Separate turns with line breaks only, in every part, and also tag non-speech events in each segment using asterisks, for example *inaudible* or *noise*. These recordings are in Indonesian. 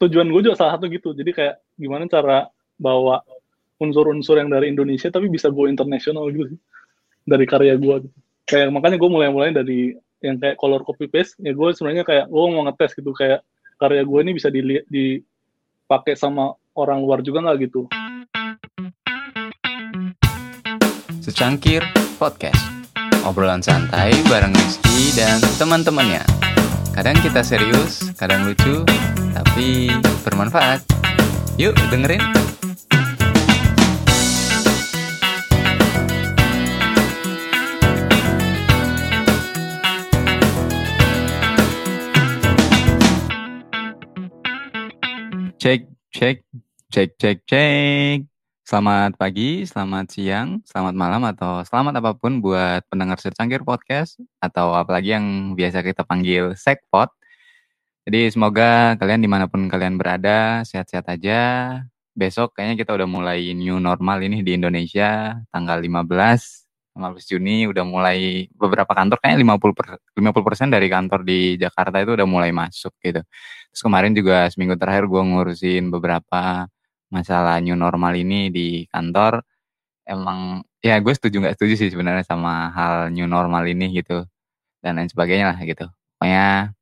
tujuan gue juga salah satu gitu. Jadi kayak gimana cara bawa unsur-unsur yang dari Indonesia tapi bisa go internasional gitu sih. Dari karya gue gitu. kayak makanya gue mulai-mulai dari yang kayak color copy paste ya gue sebenarnya kayak gue mau ngetes gitu kayak karya gue ini bisa dilihat dipakai sama orang luar juga nggak gitu.
Secangkir Podcast. Obrolan santai bareng Rizky dan teman-temannya. Kadang kita serius, kadang lucu, tapi bermanfaat. Yuk dengerin. Cek, cek, cek, cek, cek. Selamat pagi, selamat siang, selamat malam, atau selamat apa pun buat pendengar secangkir podcast atau apalagi yang biasa kita panggil sekpot. Jadi semoga kalian di mana pun kalian berada sehat-sehat aja. Besok kayaknya kita udah mulai new normal ini di Indonesia tanggal 15 15 Juni udah mulai beberapa kantor kayaknya 50 per, 50 dari kantor di Jakarta itu udah mulai masuk gitu. Terus kemarin juga seminggu terakhir gue ngurusin beberapa masalah new normal ini di kantor emang ya gue setuju nggak setuju sih sebenarnya sama hal new normal ini gitu dan lain sebagainya lah gitu pokoknya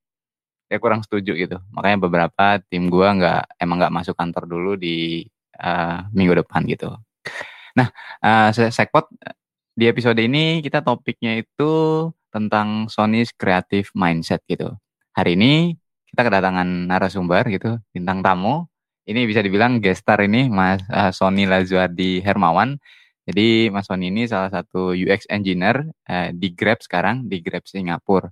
ya kurang setuju gitu makanya beberapa tim gue nggak emang nggak masuk kantor dulu di uh, minggu depan gitu nah uh, sekpot di episode ini kita topiknya itu tentang Sony's creative mindset gitu hari ini kita kedatangan narasumber gitu bintang tamu ini bisa dibilang gestar ini Mas uh, Sony Lazuardi Hermawan. Jadi Mas Sony ini salah satu UX engineer uh, di Grab sekarang di Grab Singapura.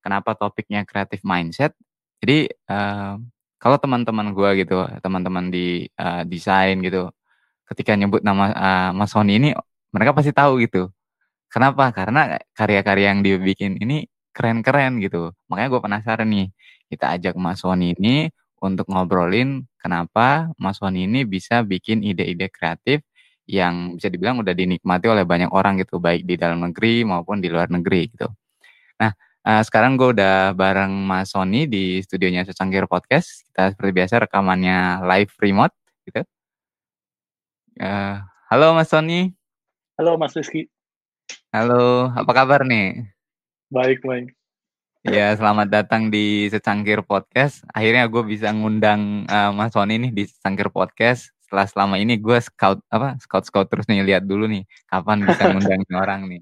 Kenapa topiknya creative mindset? Jadi uh, kalau teman-teman gue gitu, teman-teman di uh, desain gitu, ketika nyebut nama uh, Mas Sony ini, mereka pasti tahu gitu. Kenapa? Karena karya-karya yang dia bikin ini keren-keren gitu. Makanya gue penasaran nih, kita ajak Mas Sony ini untuk ngobrolin kenapa Mas Wani ini bisa bikin ide-ide kreatif yang bisa dibilang udah dinikmati oleh banyak orang gitu, baik di dalam negeri maupun di luar negeri gitu. Nah, uh, sekarang gue udah bareng Mas Sony di studionya Secangkir Podcast. Kita seperti biasa rekamannya live remote gitu. Uh, halo Mas Sony.
Halo Mas Rizky.
Halo, apa kabar nih?
Baik, baik.
Ya, selamat datang di Secangkir Podcast. Akhirnya gue bisa ngundang uh, Mas Sony nih di Secangkir Podcast. Setelah selama ini gue scout apa scout scout terus nih lihat dulu nih kapan bisa ngundang *laughs* orang nih.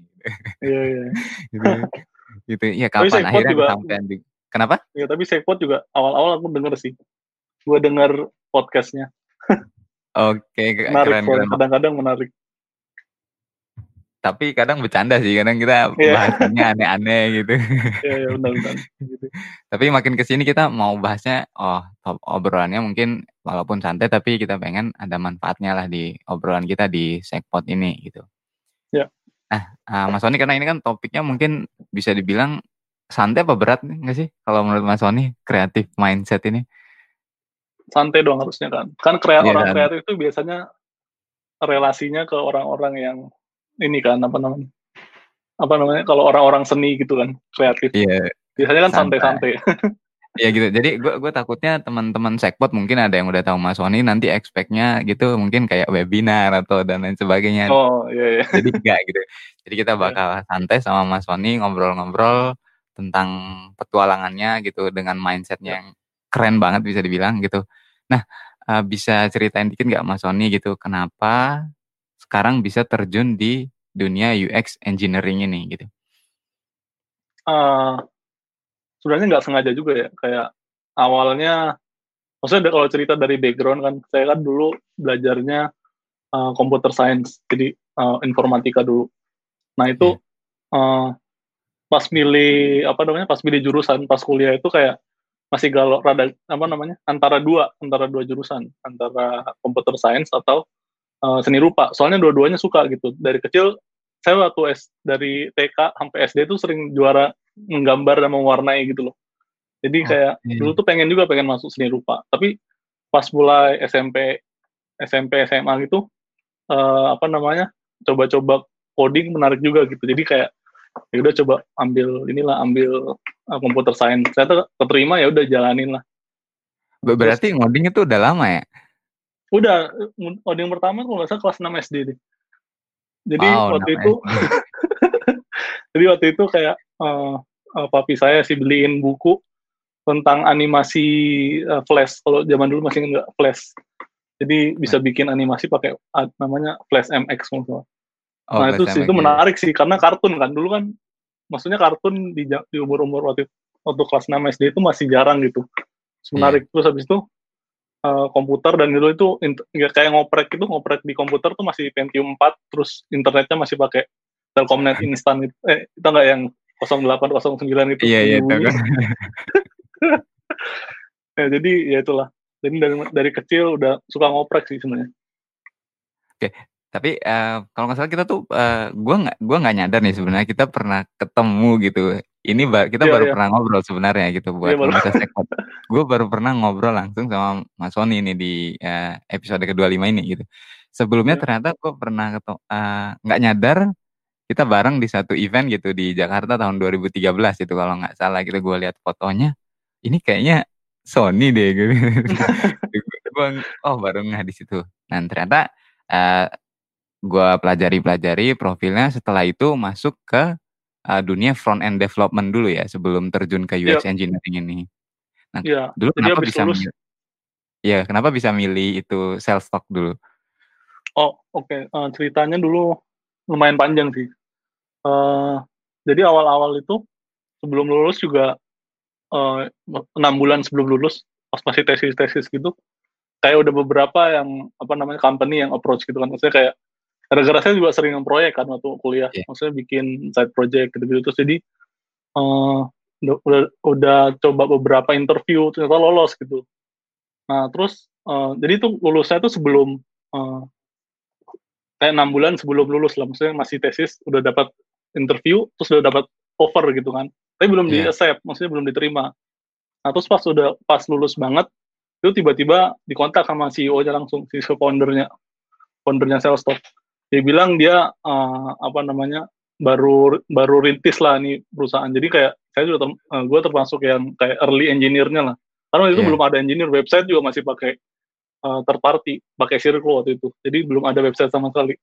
Iya iya. *laughs*
gitu. gitu. Iya kapan akhirnya juga, sampai di. Kenapa?
Iya tapi Sekpot juga awal-awal aku denger sih. Gue denger podcastnya.
Oke,
okay, keren, keren. Kadang-kadang menarik
tapi kadang bercanda sih kadang kita yeah. bahasnya aneh-aneh gitu.
Iya yeah, benar benar. Gitu.
tapi makin ke sini kita mau bahasnya oh obrolannya mungkin walaupun santai tapi kita pengen ada manfaatnya lah di obrolan kita di segpot ini gitu.
Ya.
Yeah. Nah, uh, Mas Sony karena ini kan topiknya mungkin bisa dibilang santai apa berat nggak sih? Kalau menurut Mas Sony kreatif mindset ini?
Santai dong harusnya kan. Kan kreatif yeah, orang kan? kreatif itu biasanya relasinya ke orang-orang yang ini kan apa namanya? Apa namanya? Kalau orang-orang seni gitu kan kreatif.
Iya.
Biasanya kan santai-santai *laughs*
Iya gitu. Jadi gue gue takutnya teman-teman sekpot mungkin ada yang udah tahu Mas Wani nanti expectnya gitu mungkin kayak webinar atau dan lain sebagainya.
Oh iya iya.
Jadi enggak gitu. Jadi kita iya. bakal santai sama Mas Wani ngobrol-ngobrol tentang petualangannya gitu dengan mindsetnya yang keren banget bisa dibilang gitu. Nah uh, bisa ceritain dikit nggak Mas Wani gitu kenapa sekarang bisa terjun di dunia UX engineering ini gitu?
Uh, sebenarnya nggak sengaja juga ya, kayak awalnya, maksudnya kalau cerita dari background kan, saya kan dulu belajarnya uh, computer science, jadi uh, informatika dulu. Nah itu yeah. uh, pas milih apa namanya, pas milih jurusan, pas kuliah itu kayak masih galau rada apa namanya antara dua antara dua jurusan antara computer science atau uh, seni rupa. Soalnya dua-duanya suka gitu. Dari kecil saya waktu S dari TK sampai SD tuh sering juara menggambar dan mewarnai gitu loh. Jadi kayak okay. dulu tuh pengen juga pengen masuk seni rupa. Tapi pas mulai SMP SMP SMA gitu uh, apa namanya? coba-coba coding menarik juga gitu. Jadi kayak ya udah coba ambil inilah ambil uh, komputer science. Saya tuh keterima ya udah jalanin lah.
Berarti Terus, ngoding itu udah lama ya?
Udah, ngoding pertama kalau nggak salah kelas 6 SD deh. Jadi wow, waktu itu, *laughs* jadi waktu itu kayak uh, uh, papi saya sih beliin buku tentang animasi uh, flash. Kalau zaman dulu masih nggak flash. Jadi bisa nah. bikin animasi pakai uh, namanya Flash MX maksudnya. Oh, nah itu sih itu ya. menarik sih karena kartun kan dulu kan maksudnya kartun di, di umur-umur waktu waktu kelas 6 SD itu masih jarang gitu. Menarik yeah. terus habis itu uh, komputer dan dulu itu ya kayak ngoprek itu ngoprek di komputer tuh masih Pentium 4 terus internetnya masih pakai Telkomnet *laughs* instan itu eh kita nggak yang 0809 itu.
Iya iya kan. *laughs*
ya, jadi ya itulah. Jadi dari dari kecil udah suka ngoprek sih sebenarnya.
Oke tapi uh, kalau nggak salah kita tuh uh, gua nggak gua nggak nyadar nih sebenarnya kita pernah ketemu gitu. Ini kita yeah, baru yeah. pernah ngobrol sebenarnya gitu buat yeah, kita sekot gue baru pernah ngobrol langsung sama Mas Sony ini di uh, episode kedua lima ini gitu. Sebelumnya yeah. ternyata gue pernah ketemu nggak uh, nyadar kita bareng di satu event gitu di Jakarta tahun 2013 itu kalau nggak salah gitu gue lihat fotonya ini kayaknya Sony deh gitu. *laughs* gue oh baru nggak di situ. Nah ternyata uh, gue pelajari-pelajari profilnya setelah itu masuk ke uh, dunia front end development dulu ya sebelum terjun ke UX yeah. engineering ini. Nah, yeah. dulu kenapa bisa milih, ya kenapa bisa milih itu sales stock dulu?
Oh oke okay. uh, ceritanya dulu lumayan panjang sih. Uh, jadi awal-awal itu sebelum lulus juga eh, enam uh, bulan sebelum lulus pas masih tesis-tesis gitu kayak udah beberapa yang apa namanya company yang approach gitu kan. Maksudnya kayak gara-gara saya juga sering proyek kan waktu kuliah. Yeah. maksudnya bikin side project gitu-gitu. Terus jadi uh, udah udah coba beberapa interview ternyata lolos gitu. Nah terus uh, jadi itu lulusnya itu sebelum uh, kayak enam bulan sebelum lulus lah. Maksudnya masih tesis udah dapat interview terus udah dapat offer gitu kan. Tapi belum yeah. di accept maksudnya belum diterima. Nah terus pas udah pas lulus banget itu tiba-tiba dikontak sama CEO-nya langsung si foundernya foundernya Salesforce dia bilang dia uh, apa namanya baru baru rintis lah nih perusahaan. Jadi kayak saya juga ter, uh, gue termasuk yang kayak early engineer-nya lah. Karena itu yeah. belum ada engineer website juga masih pakai uh, third party pakai Circle waktu itu. Jadi belum ada website sama sekali.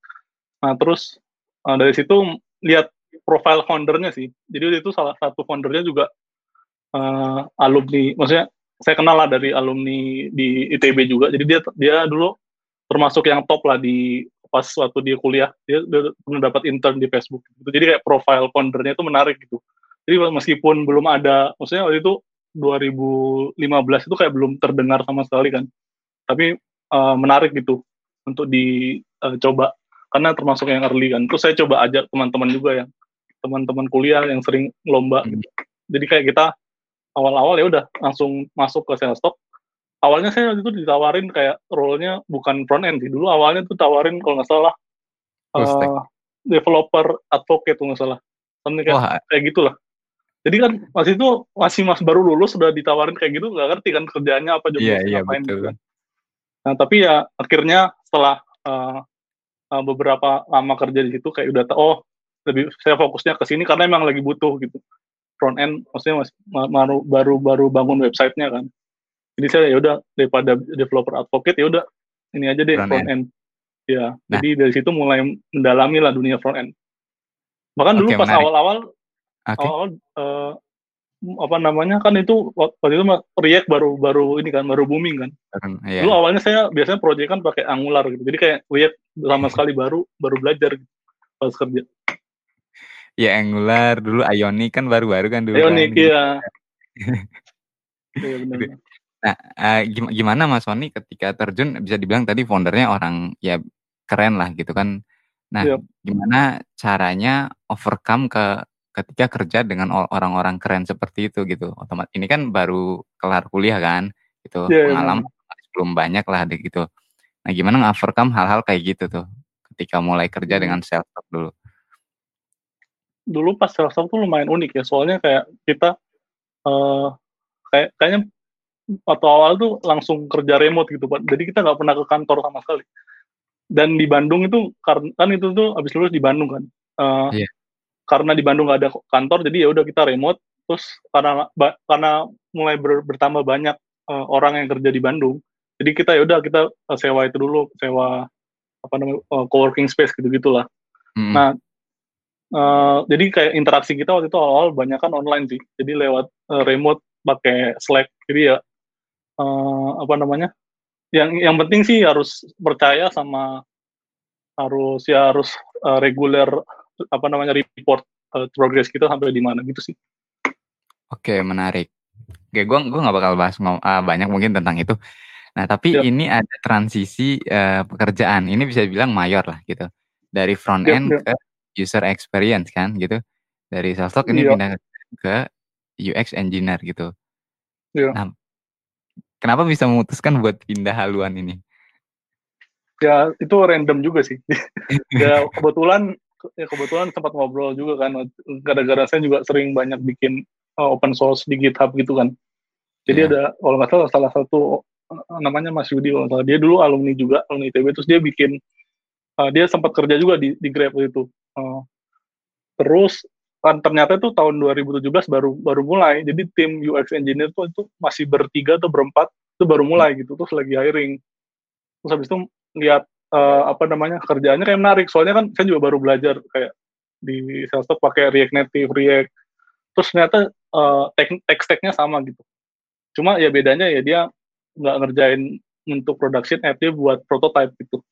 Nah terus uh, dari situ lihat profile foundernya sih. Jadi itu salah satu foundernya juga uh, alumni, maksudnya saya kenal lah dari alumni di ITB juga. Jadi dia dia dulu termasuk yang top lah di pas waktu dia kuliah. Dia, dia pernah dapat intern di Facebook. Gitu. Jadi kayak profile foundernya itu menarik gitu. Jadi meskipun belum ada, maksudnya waktu itu 2015 itu kayak belum terdengar sama sekali kan. Tapi uh, menarik gitu untuk dicoba uh, karena termasuk yang early kan. Terus saya coba ajak teman-teman juga yang teman-teman kuliah yang sering lomba. Hmm. Jadi kayak kita awal-awal ya udah langsung masuk ke sales stock. Awalnya saya itu ditawarin kayak role-nya bukan front end sih. Dulu awalnya tuh tawarin kalau nggak salah uh, developer advocate nggak salah. Something kayak, kayak gitulah. Jadi kan masih itu masih mas baru lulus sudah ditawarin kayak gitu nggak ngerti kan kerjaannya apa juga
yeah, yeah, ngapain betul.
gitu. Nah tapi ya akhirnya setelah uh, uh, beberapa lama kerja di situ kayak udah oh lebih saya fokusnya ke sini karena emang lagi butuh gitu front end maksudnya mas, baru baru baru bangun websitenya kan jadi saya ya udah daripada developer advocate ya udah ini aja deh front, front end. end ya nah. jadi dari situ mulai mendalami lah dunia front end bahkan dulu pas awal-awal okay. awal uh, apa namanya kan itu waktu itu React baru baru ini kan baru booming kan. yeah. Dulu awalnya saya biasanya proyek kan pakai Angular gitu. Jadi kayak React sama sekali baru baru belajar gitu pas kerja.
Ya Angular dulu Ionic kan baru-baru kan dulu.
Ionic kan. iya. *laughs*
iya nah, uh, gimana Mas Sony ketika terjun bisa dibilang tadi foundernya orang ya keren lah gitu kan. Nah, yep. Iya. gimana caranya overcome ke ketika kerja dengan orang-orang keren seperti itu gitu. Otomatis ini kan baru kelar kuliah kan, gitu. Yeah, iya, Pengalaman yeah. belum banyak lah gitu. Nah, gimana nge-overcome hal-hal kayak gitu tuh ketika mulai kerja dengan self dulu?
Dulu pas Salesforce tuh lumayan unik ya soalnya kayak kita uh, kayak kayaknya waktu awal tuh langsung kerja remote gitu pak jadi kita nggak pernah ke kantor sama sekali dan di Bandung itu karena kan itu tuh abis lulus di Bandung kan uh, yeah. karena di Bandung nggak ada kantor jadi ya udah kita remote terus karena karena mulai ber, bertambah banyak uh, orang yang kerja di Bandung. Jadi kita ya udah kita sewa itu dulu, sewa apa namanya uh, co-working space gitu gitulah. Hmm. Nah, uh, jadi kayak interaksi kita waktu itu awal-awal banyak kan online sih. Jadi lewat uh, remote pakai Slack. Jadi ya uh, apa namanya? Yang yang penting sih harus percaya sama harus ya harus uh, reguler apa namanya report uh, progress kita sampai di mana gitu sih.
Oke, menarik. Oke, gue gue nggak bakal bahas uh, banyak mungkin tentang itu. Nah, tapi yep. ini ada transisi uh, pekerjaan. Ini bisa dibilang mayor lah gitu. Dari front end yep, yep. ke user experience kan gitu. Dari sales talk ini yep. pindah ke UX engineer gitu. Yep. Nah, kenapa bisa memutuskan buat pindah haluan ini?
Ya, itu random juga sih. *laughs* ya kebetulan ya kebetulan sempat ngobrol juga kan gara-gara saya juga sering banyak bikin uh, open source di GitHub gitu kan jadi yeah. ada kalau nggak salah salah satu uh, namanya Mas Yudi kalau salah dia dulu alumni juga alumni ITB terus dia bikin uh, dia sempat kerja juga di di Grab itu uh, terus kan ternyata itu tahun 2017 baru baru mulai jadi tim UX engineer tuh itu masih bertiga atau berempat itu baru mulai gitu terus lagi hiring terus habis itu lihat uh, apa namanya kerjaannya kayak menarik soalnya kan saya juga baru belajar kayak di Salesforce pakai React Native, React, terus ternyata uh, tech stacknya sama gitu. Cuma ya bedanya ya dia nggak ngerjain untuk production app dia buat prototype gitu.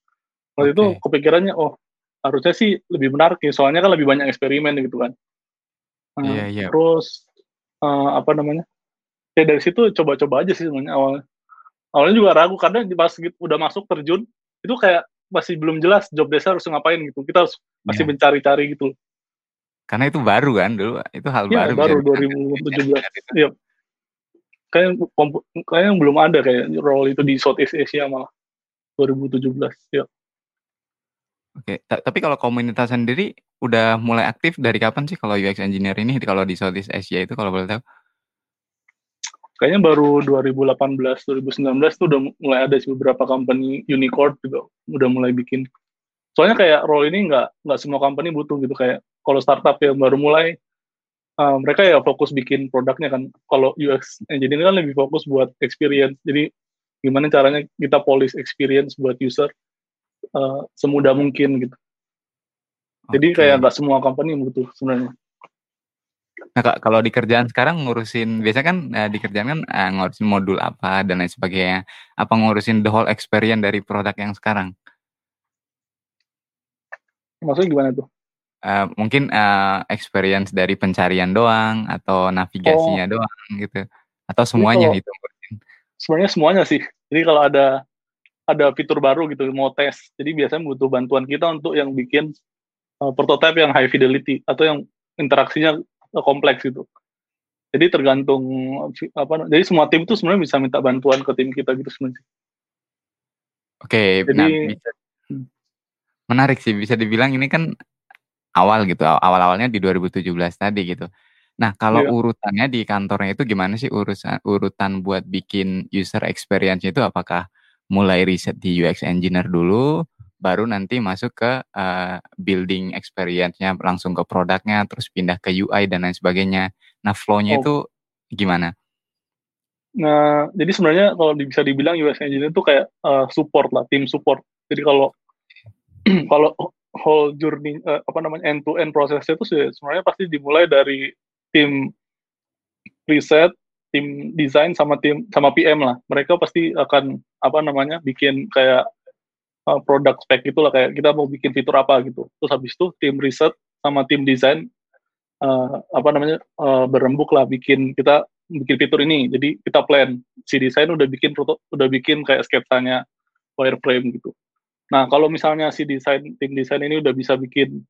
Waktu okay. itu kepikirannya oh harusnya sih lebih menarik ya soalnya kan lebih banyak eksperimen gitu kan.
Nah, yeah, yeah.
Terus uh, apa namanya? Ya dari situ coba-coba aja sih sebenarnya awalnya. Awalnya juga ragu karena pas gitu, udah masuk terjun itu kayak masih belum jelas job desk harus ngapain gitu. Kita harus masih yeah. mencari-cari gitu.
Karena itu baru kan dulu, itu hal
ya,
baru.
baru 2017. Iya. Kayak kayaknya belum ada kayak role itu di Southeast Asia malah 2017. Ya.
Oke, tapi kalau komunitas sendiri udah mulai aktif dari kapan sih kalau UX engineer ini? Kalau di Southeast Asia itu kalau boleh tahu?
kayaknya baru 2018 2019 tuh udah mulai ada sih beberapa company unicorn juga udah mulai bikin. Soalnya kayak role ini nggak nggak semua company butuh gitu. Kayak kalau startup yang baru mulai uh, mereka ya fokus bikin produknya kan. Kalau UX engineer kan lebih fokus buat experience. Jadi gimana caranya kita polish experience buat user uh, semudah mungkin gitu jadi okay. kayak nggak semua company butuh sebenarnya
Nah, Kak, kalau di kerjaan sekarang ngurusin biasanya kan eh, di kerjaan kan eh, ngurusin modul apa dan lain sebagainya. Apa ngurusin the whole experience dari produk yang sekarang?
Maksudnya gimana tuh?
Uh, mungkin uh, experience dari pencarian doang atau navigasinya oh. doang gitu atau semuanya itu
sebenarnya semuanya sih jadi kalau ada ada fitur baru gitu mau tes jadi biasanya butuh bantuan kita untuk yang bikin uh, prototype yang high fidelity atau yang interaksinya kompleks itu. Jadi tergantung apa jadi semua tim itu sebenarnya bisa minta bantuan ke tim kita gitu sebenarnya.
Oke, jadi nah, bisa, hmm. menarik sih bisa dibilang ini kan awal gitu, awal-awalnya di 2017 tadi gitu. Nah, kalau iya. urutannya di kantornya itu gimana sih urusan urutan buat bikin user experience itu apakah mulai riset di UX engineer dulu baru nanti masuk ke uh, building experience-nya langsung ke produknya terus pindah ke UI dan lain sebagainya. Nah, flow-nya oh. itu gimana?
Nah, jadi sebenarnya kalau bisa dibilang UX engineer itu kayak uh, support lah, tim support. Jadi kalau *clears throat* kalau whole journey uh, apa namanya end to end prosesnya itu sebenarnya pasti dimulai dari tim riset, tim desain sama tim sama PM lah. Mereka pasti akan apa namanya bikin kayak uh, produk spek itulah kayak kita mau bikin fitur apa gitu. Terus habis itu tim riset sama tim desain uh, apa namanya uh, berembuk lah bikin kita bikin fitur ini. Jadi kita plan si desain udah bikin udah bikin kayak sketsanya wireframe gitu. Nah kalau misalnya si desain tim desain ini udah bisa bikin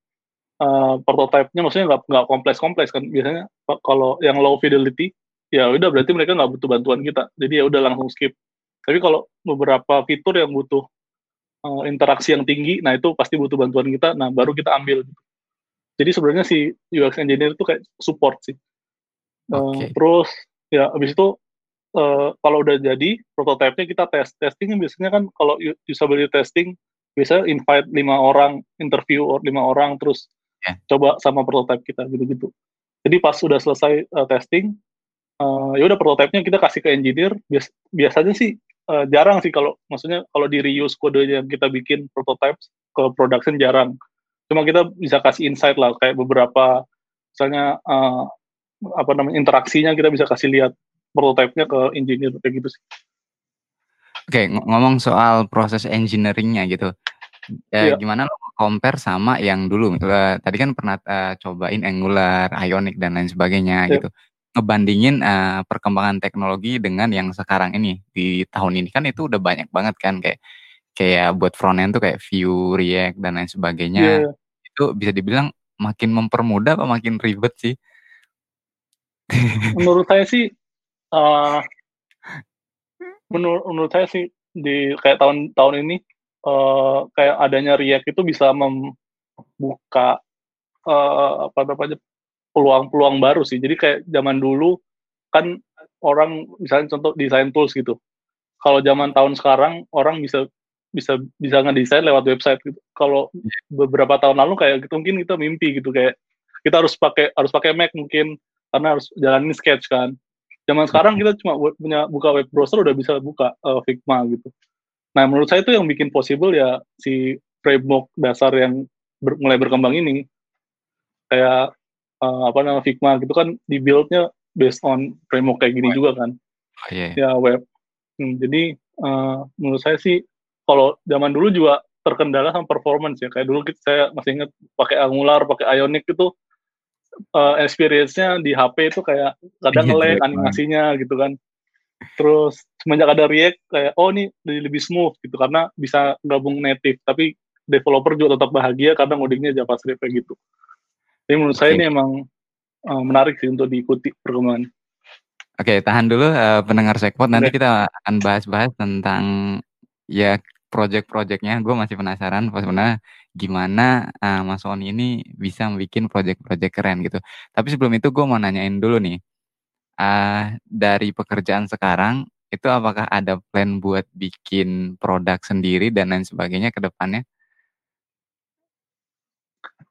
uh, prototipenya, maksudnya nggak nggak kompleks kompleks kan biasanya kalau yang low fidelity ya udah berarti mereka nggak butuh bantuan kita. Jadi ya udah langsung skip. Tapi kalau beberapa fitur yang butuh uh, interaksi yang tinggi, nah itu pasti butuh bantuan kita, nah baru kita ambil. Jadi sebenarnya si UX engineer itu kayak support sih. Uh, Terus ya abis itu uh, kalau udah jadi prototipenya kita tes. Testingnya biasanya kan kalau usability testing biasanya invite lima orang interview lima orang terus yeah. coba sama prototype kita gitu-gitu. Jadi pas sudah selesai uh, testing, uh, ya udah prototipenya kita kasih ke engineer bias, biasanya sih uh, jarang sih kalau maksudnya kalau di reuse kode yang kita bikin prototype ke production jarang cuma kita bisa kasih insight lah kayak beberapa misalnya uh, apa namanya interaksinya kita bisa kasih lihat prototipenya ke engineer kayak gitu sih.
Oke, okay, ngomong soal proses engineeringnya gitu, ya, yeah. gimana lo compare sama yang dulu? Tadi kan pernah uh, cobain Angular, Ionic dan lain sebagainya yeah. gitu ngebandingin uh, perkembangan teknologi dengan yang sekarang ini di tahun ini kan itu udah banyak banget kan kayak kayak buat front end tuh kayak Vue, React dan lain sebagainya yeah. itu bisa dibilang makin mempermudah apa makin ribet sih? *laughs*
menurut saya sih uh, menurut menurut saya sih di kayak tahun-tahun ini uh, kayak adanya React itu bisa membuka uh, apa namanya peluang-peluang baru sih. Jadi kayak zaman dulu kan orang misalnya contoh desain tools gitu. Kalau zaman tahun sekarang orang bisa bisa bisa ngedesain lewat website gitu. Kalau beberapa tahun lalu kayak gitu mungkin kita mimpi gitu kayak kita harus pakai harus pakai Mac mungkin karena harus jalanin sketch kan. Zaman sekarang kita cuma punya buka web browser udah bisa buka uh, Figma gitu. Nah menurut saya itu yang bikin possible ya si framework dasar yang ber, mulai berkembang ini kayak uh, apa namanya Figma gitu kan di buildnya based on framework kayak gini web. juga kan.
Oh, yeah.
ya web. Hmm, jadi uh, menurut saya sih kalau zaman dulu juga terkendala sama performance ya. Kayak dulu kita, saya masih ingat pakai Angular pakai Ionic itu uh, experience-nya di HP itu kayak kadang yeah, ngelag animasinya gitu kan. Terus semenjak ada React kayak oh ini lebih smooth gitu karena bisa gabung native. Tapi developer juga tetap bahagia karena ngodingnya JavaScript kayak gitu jadi menurut okay. saya ini emang uh, menarik sih untuk diikuti perkembangan.
Oke, okay, tahan dulu uh, pendengar Sekpot. Nanti okay. kita akan bahas-bahas tentang ya project-projectnya. Gue masih penasaran sebenarnya gimana uh, Mas Oni ini bisa bikin project-project keren gitu. Tapi sebelum itu gue mau nanyain dulu nih. Uh, dari pekerjaan sekarang itu apakah ada plan buat bikin produk sendiri dan lain sebagainya ke depannya?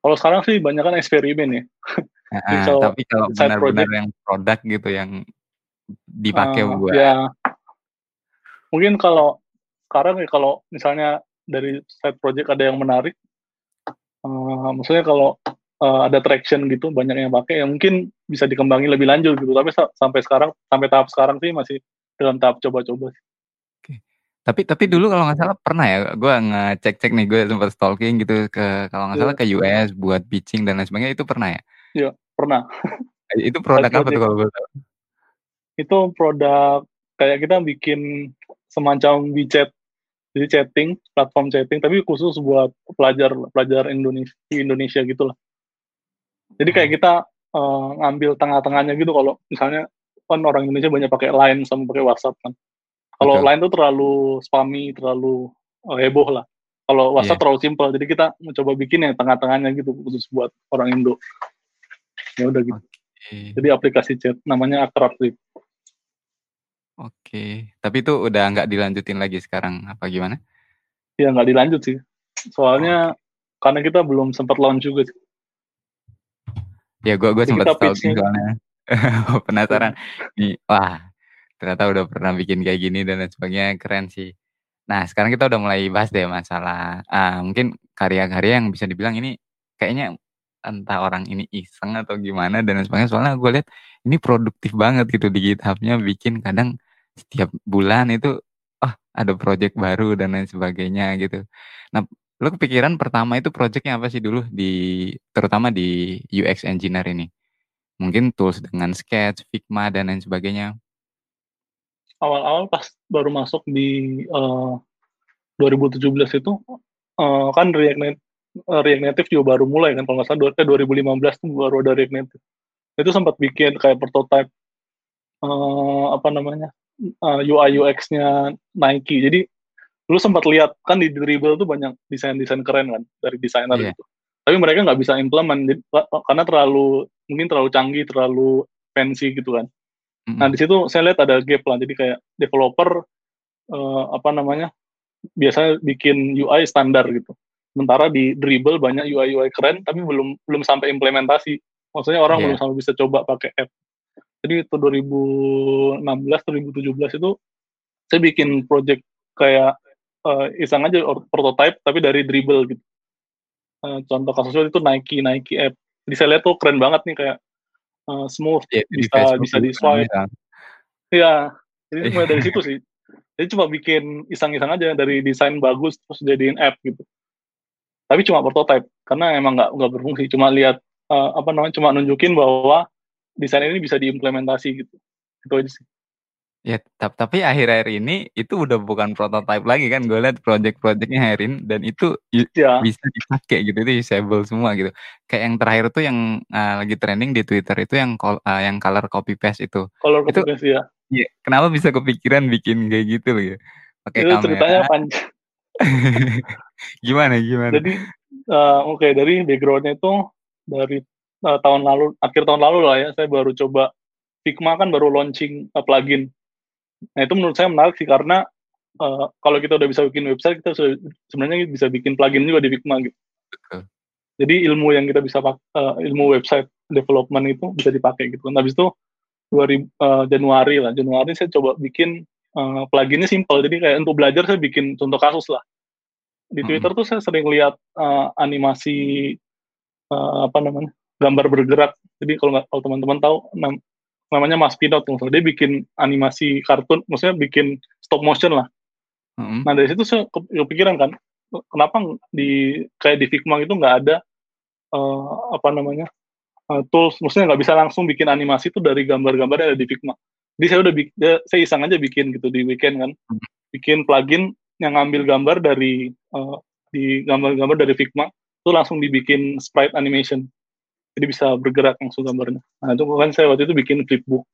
Kalau sekarang sih banyak kan eksperimen ya.
Nah, tapi kalau benar-benar yang produk gitu yang dipakai uh, buat
ya mungkin kalau sekarang ya kalau misalnya dari side project ada yang menarik uh, maksudnya kalau uh, ada traction gitu banyak yang pakai ya mungkin bisa dikembangin lebih lanjut gitu tapi sampai sekarang sampai tahap sekarang sih masih dalam tahap coba-coba sih.
Tapi tapi dulu kalau nggak salah pernah ya, gue ngecek-cek nih, gue sempat stalking gitu ke kalau nggak salah iya. ke US buat pitching dan lain sebagainya, itu pernah ya?
Iya, pernah.
Eh, itu produk apa tuh kalau gue tahu?
Itu produk kayak kita bikin semacam WeChat, jadi chatting, platform chatting, tapi khusus buat pelajar pelajar Indonesia di Indonesia gitu lah. Jadi kayak hmm. kita uh, ngambil tengah-tengahnya gitu kalau misalnya kan orang Indonesia banyak pakai Line sama pakai WhatsApp kan. Kalau lain tuh terlalu spammy, terlalu oh, heboh lah. Kalau WhatsApp yeah. terlalu simpel, jadi kita mencoba bikin yang tengah-tengahnya gitu khusus buat orang Indo. Ya udah gitu. Okay. Jadi aplikasi chat namanya Akrabtrip.
Oke, okay. tapi itu udah nggak dilanjutin lagi sekarang apa gimana?
Ya nggak dilanjut sih. Soalnya okay. karena kita belum sempat launch juga sih.
Ya gue gue sempat tahu soalnya *laughs* penasaran nih wah ternyata udah pernah bikin kayak gini dan lain sebagainya keren sih. Nah sekarang kita udah mulai bahas deh masalah uh, mungkin karya-karya yang bisa dibilang ini kayaknya entah orang ini iseng atau gimana dan lain sebagainya. Soalnya gue lihat ini produktif banget gitu di GitHubnya bikin kadang setiap bulan itu oh ada project baru dan lain sebagainya gitu. Nah lo kepikiran pertama itu projectnya apa sih dulu di terutama di UX engineer ini? Mungkin tools dengan Sketch, Figma dan lain sebagainya
awal-awal pas baru masuk di uh, 2017 itu uh, kan React Native, uh, React Native juga baru mulai kan kalau nggak salah 2015 itu baru ada React Native itu sempat bikin kayak prototype uh, apa namanya uh, UI UX-nya Nike. Jadi lu sempat lihat kan di Dribble tuh banyak desain-desain keren kan dari desainer yeah. itu tapi mereka nggak bisa implement karena terlalu mungkin terlalu canggih terlalu fancy gitu kan Nah di situ saya lihat ada gap lah. Jadi kayak developer uh, apa namanya biasanya bikin UI standar gitu. Sementara di Dribble banyak UI UI keren tapi belum belum sampai implementasi. Maksudnya orang yeah. belum sampai bisa coba pakai app. Jadi itu 2016 2017 itu saya bikin project kayak uh, iseng aja prototype tapi dari dribble gitu. Uh, contoh kasusnya itu Nike Nike app. Jadi saya lihat tuh keren banget nih kayak uh, smooth yeah, bisa bisa di swipe. Iya, jadi mulai dari situ sih. Jadi cuma bikin iseng-iseng aja dari desain bagus terus jadiin app gitu. Tapi cuma prototype karena emang nggak nggak berfungsi. Cuma lihat uh, apa namanya, cuma nunjukin bahwa desain ini bisa diimplementasi gitu. Itu aja sih.
Ya, tapi akhir-akhir ini itu udah bukan prototype lagi kan, gue lihat project-projectnya Herin dan itu ya. bisa dipakai gitu, itu usable semua gitu. Kayak yang terakhir tuh yang uh, lagi trending di Twitter itu yang uh, yang color copy paste itu.
Color copy paste ya.
Iya, kenapa bisa kepikiran bikin kayak gitu loh ya?
Pakai kamera. ceritanya panjang. *laughs*
gimana gimana?
Jadi uh, oke okay, dari backgroundnya itu dari uh, tahun lalu akhir tahun lalu lah ya saya baru coba Figma kan baru launching uh, plugin Nah itu menurut saya menarik sih karena uh, kalau kita udah bisa bikin website, kita sebenarnya bisa bikin plugin juga di Figma gitu. Jadi ilmu yang kita bisa uh, ilmu website development itu bisa dipakai gitu. Nah, habis itu 2000, uh, Januari lah, Januari saya coba bikin uh, pluginnya simple. Jadi kayak untuk belajar saya bikin contoh kasus lah. Di Twitter hmm. tuh saya sering lihat uh, animasi uh, apa namanya gambar bergerak. Jadi kalau nggak kalau teman-teman tahu namanya Mas Pinot maksudnya dia bikin animasi kartun maksudnya bikin stop motion lah mm-hmm. nah dari situ saya kepikiran kan kenapa di kayak di Figma itu nggak ada uh, apa namanya uh, tools maksudnya nggak bisa langsung bikin animasi itu dari gambar-gambar yang ada di Figma jadi saya udah bikin saya iseng aja bikin gitu di weekend kan mm-hmm. bikin plugin yang ngambil gambar dari uh, di gambar-gambar dari Figma itu langsung dibikin sprite animation jadi bisa bergerak langsung gambarnya. Nah itu kan saya waktu itu bikin flipbook.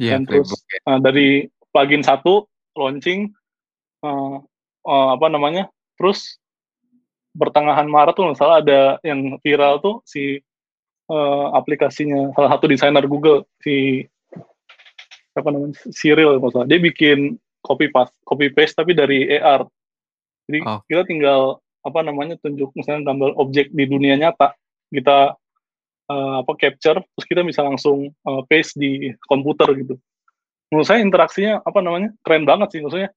Iya, yeah, terus uh, dari plugin satu launching uh, uh, apa namanya, terus pertengahan Maret tuh misalnya ada yang viral tuh si uh, aplikasinya salah satu desainer Google si apa namanya Cyril masalah dia bikin copy paste copy paste tapi dari AR jadi oh. kita tinggal apa namanya tunjuk misalnya gambar objek di dunia nyata kita uh, apa capture terus kita bisa langsung uh, paste di komputer gitu. Menurut saya interaksinya apa namanya keren banget sih. Maksudnya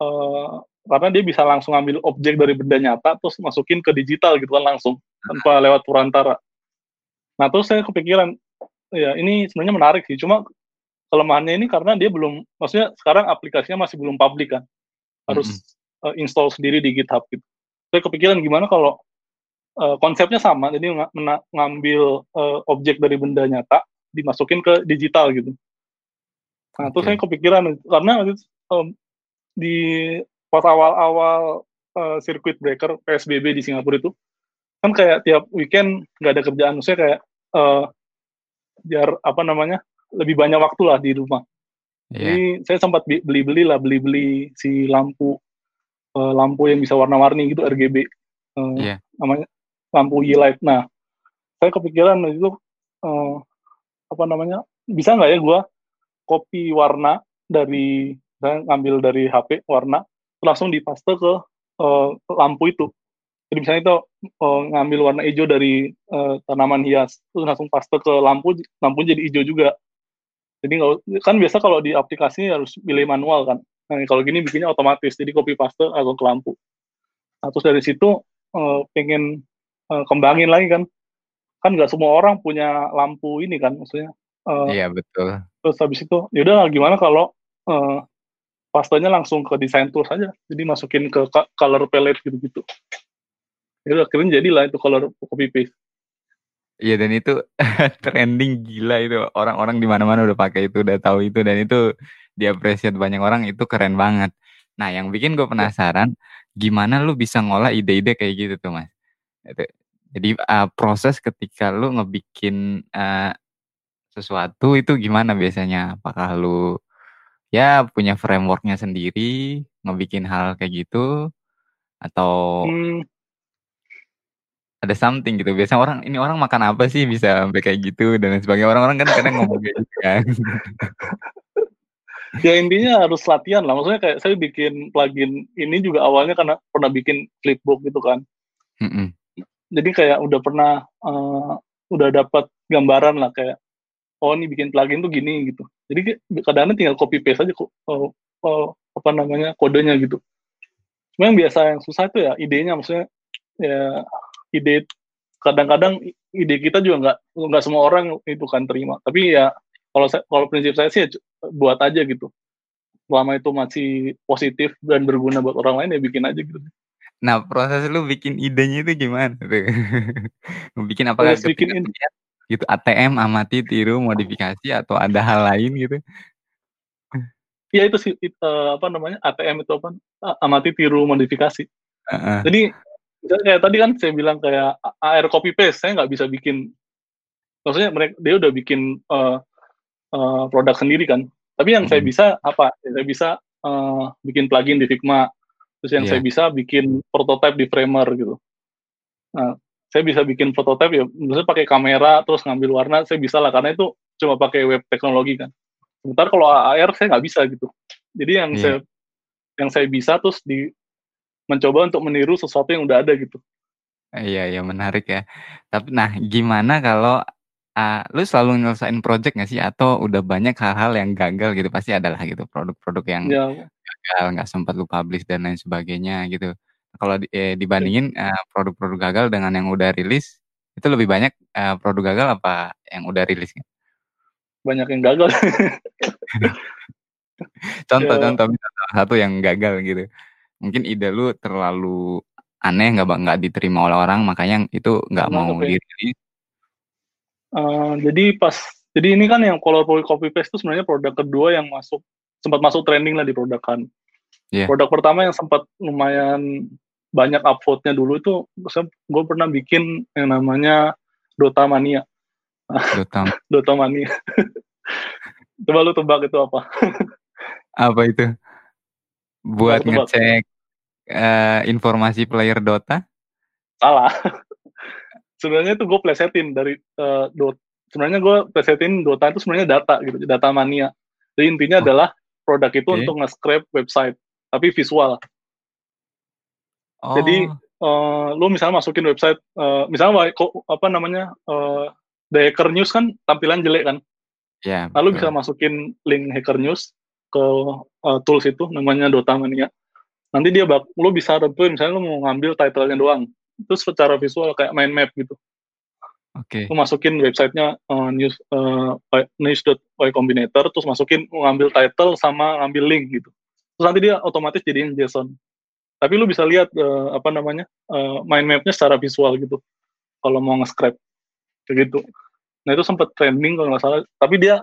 uh, karena dia bisa langsung ambil objek dari benda nyata terus masukin ke digital gitu kan langsung tanpa lewat perantara nah terus saya kepikiran ya ini sebenarnya menarik sih. Cuma kelemahannya ini karena dia belum maksudnya sekarang aplikasinya masih belum publik kan. Harus mm -hmm. uh, install sendiri di GitHub gitu. Saya kepikiran gimana kalau uh, konsepnya sama jadi ng ngambil uh, objek dari benda nyata dimasukin ke digital gitu nah okay. terus saya kepikiran karena um, di pas awal-awal uh, circuit breaker PSBB di Singapura itu kan kayak tiap weekend nggak ada kerjaan saya kayak uh, biar apa namanya lebih banyak waktu lah di rumah yeah. jadi saya sempat beli-beli lah beli-beli si lampu uh, lampu yang bisa warna-warni gitu RGB uh, yeah. namanya lampu e-light. Nah, saya kepikiran itu uh, apa namanya bisa nggak ya gue copy warna dari saya ngambil dari HP warna langsung dipaste ke uh, lampu itu. Jadi misalnya itu uh, ngambil warna hijau dari uh, tanaman hias, terus langsung paste ke lampu, lampu jadi hijau juga. Jadi kan biasa kalau di aplikasi harus pilih manual kan. Nah, kalau gini bikinnya otomatis, jadi copy paste atau ke lampu. Nah, terus dari situ uh, pengen uh, kembangin lagi kan. Kan nggak semua orang punya lampu ini kan maksudnya
uh, iya betul.
terus habis itu yaudah gimana kalau uh, pastanya langsung ke desain tool saja jadi masukin ke color palette gitu-gitu. Ya akhirnya jadilah itu color copy paste.
Iya dan itu *laughs* trending gila itu. Orang-orang di mana-mana udah pakai itu udah tahu itu dan itu diapresiasi banyak orang itu keren banget. Nah yang bikin gue penasaran gimana lu bisa ngolah ide-ide kayak gitu tuh mas? Itu. Jadi uh, proses ketika lu ngebikin uh, sesuatu itu gimana biasanya? Apakah lu ya punya frameworknya sendiri ngebikin hal kayak gitu atau hmm. ada something gitu. Biasanya orang ini orang makan apa sih bisa sampai kayak gitu dan sebagainya. Orang-orang kan kadang ngomong kayak gitu kan. *laughs*
ya intinya harus latihan lah. Maksudnya kayak saya bikin plugin ini juga awalnya karena pernah bikin flipbook gitu kan. Mm -mm jadi kayak udah pernah uh, udah dapat gambaran lah kayak oh ini bikin plugin tuh gini gitu. Jadi kadang-kadang tinggal copy paste aja kok oh, oh, apa namanya kodenya gitu. Cuma yang biasa yang susah itu ya idenya maksudnya ya ide kadang-kadang ide kita juga nggak nggak semua orang itu kan terima. Tapi ya kalau saya, kalau prinsip saya sih ya buat aja gitu. Selama itu masih positif dan berguna buat orang lain ya bikin aja gitu
nah proses lu bikin idenya itu gimana tuh? *laughs* Bikin apa bikin gitu ATM amati tiru modifikasi atau ada hal lain gitu?
Iya itu sih uh, apa namanya ATM itu apa? Amati tiru modifikasi. Uh -uh. jadi kayak tadi kan saya bilang kayak AR copy paste saya nggak bisa bikin maksudnya mereka dia udah bikin uh, uh, produk sendiri kan. Tapi yang hmm. saya bisa apa? Saya bisa uh, bikin plugin di Figma terus yang yeah. saya bisa bikin prototype di Framer gitu nah saya bisa bikin prototype ya misalnya pakai kamera terus ngambil warna saya bisa lah karena itu cuma pakai web teknologi kan sebentar kalau AR saya nggak bisa gitu jadi yang yeah. saya yang saya bisa terus di mencoba untuk meniru sesuatu yang udah ada gitu.
Iya iya menarik ya. Tapi nah gimana kalau uh, lu selalu nyelesain project nggak sih atau udah banyak hal-hal yang gagal gitu pasti adalah gitu produk-produk yang ya. Gagal nggak sempat lu publish dan lain sebagainya gitu. Kalau di, eh, dibandingin uh, produk-produk gagal dengan yang udah rilis itu lebih banyak uh, produk gagal apa yang udah rilis?
Banyak yang gagal. *laughs*
contoh, ya. contoh, contoh satu yang gagal gitu mungkin ide lu terlalu aneh nggak nggak diterima oleh orang makanya itu nggak mau dirilis
uh, jadi pas jadi ini kan yang color copy paste itu sebenarnya produk kedua yang masuk sempat masuk trending lah di produk kan yeah. produk pertama yang sempat lumayan banyak upvote-nya dulu itu gue pernah bikin yang namanya Dota Mania Dota, *laughs* Dota Mania *laughs* coba lu tebak itu apa
apa itu buat ngecek uh, informasi player Dota?
Salah. *laughs* sebenarnya itu gue plesetin dari uh, Dota. Sebenarnya gue plesetin Dota itu sebenarnya data gitu, data mania. Jadi intinya oh. adalah produk itu okay. untuk nge-scrape website, tapi visual. Oh. Jadi uh, lu misalnya masukin website, uh, misalnya apa namanya uh, The Hacker News kan tampilan jelek kan. Yeah, Lalu betul. bisa masukin link Hacker News, ke uh, tools itu namanya Dota Mania. Nanti dia bak lo bisa tentuin misalnya lo mau ngambil title-nya doang. Terus secara visual kayak main map gitu.
Oke. Okay.
Masukin websitenya uh, news uh, news.y combinator terus masukin ngambil title sama ngambil link gitu. Terus nanti dia otomatis jadiin JSON. Tapi lo bisa lihat uh, apa namanya uh, mind mapnya secara visual gitu. Kalau mau nge-scrap kayak gitu. Nah itu sempat trending kalau nggak salah. Tapi dia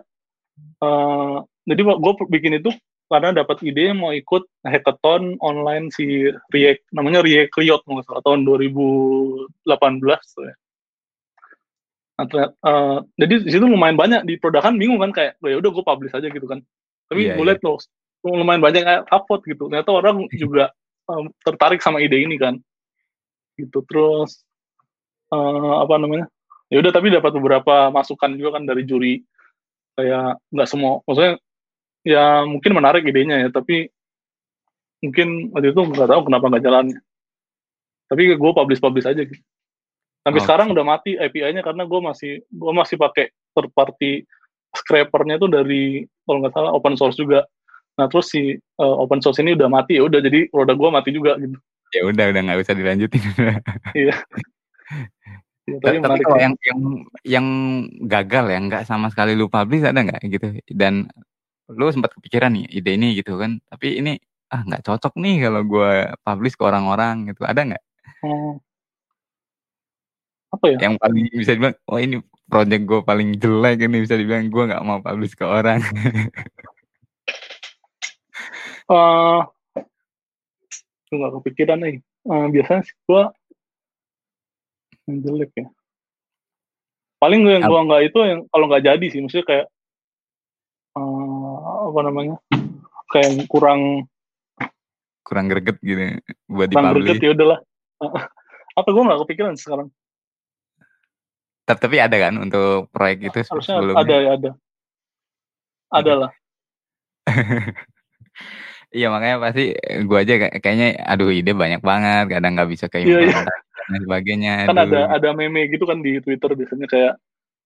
uh, jadi gue bikin itu karena dapat ide mau ikut hackathon online si React namanya React Riot nggak salah tahun 2018 tuh ya. Nah, uh, jadi di situ lumayan banyak di produkan bingung kan kayak ya udah gue publish aja gitu kan. Tapi yeah, gue lihat yeah. loh lumayan banyak upvote gitu. Ternyata orang *laughs* juga um, tertarik sama ide ini kan. Gitu terus uh, apa namanya? Ya udah tapi dapat beberapa masukan juga kan dari juri kayak nggak semua maksudnya ya mungkin menarik idenya ya tapi mungkin waktu itu nggak tahu kenapa nggak jalannya tapi gue publish publish aja gitu sampai oh. sekarang udah mati API-nya karena gue masih gue masih pakai third party scrapernya tuh dari kalau nggak salah open source juga. Nah terus si uh, open source ini udah mati ya udah jadi produk gue mati juga gitu.
Ya udah udah nggak bisa dilanjutin. *laughs*
Iya.
Ya, tapi, tapi kalau yang yang yang gagal ya nggak sama sekali lu publish ada nggak gitu. Dan lu sempat kepikiran nih ide ini gitu kan. Tapi ini ah nggak cocok nih kalau gue publish ke orang-orang gitu. Ada nggak?
Hmm. Apa ya?
Yang paling bisa dibilang oh ini project gue paling jelek ini bisa dibilang gue nggak mau publish ke orang. *laughs*
Uh, gue nggak kepikiran nih. Uh, biasanya sih gue yang jelek ya. Paling gue yang gue nggak itu yang kalau nggak jadi sih maksudnya kayak uh, apa namanya kayak kurang
kurang greget gitu
buat kurang greget ya udahlah. *laughs* Apa gue nggak kepikiran sekarang
tapi, tapi ada kan untuk proyek itu
Harusnya sebelumnya ada ada ada lah *laughs*
Iya makanya pasti gue aja kayaknya aduh ide banyak banget kadang nggak bisa kayak iya, iya. dan sebagainya.
Kan aduh. ada ada meme gitu kan di Twitter biasanya kayak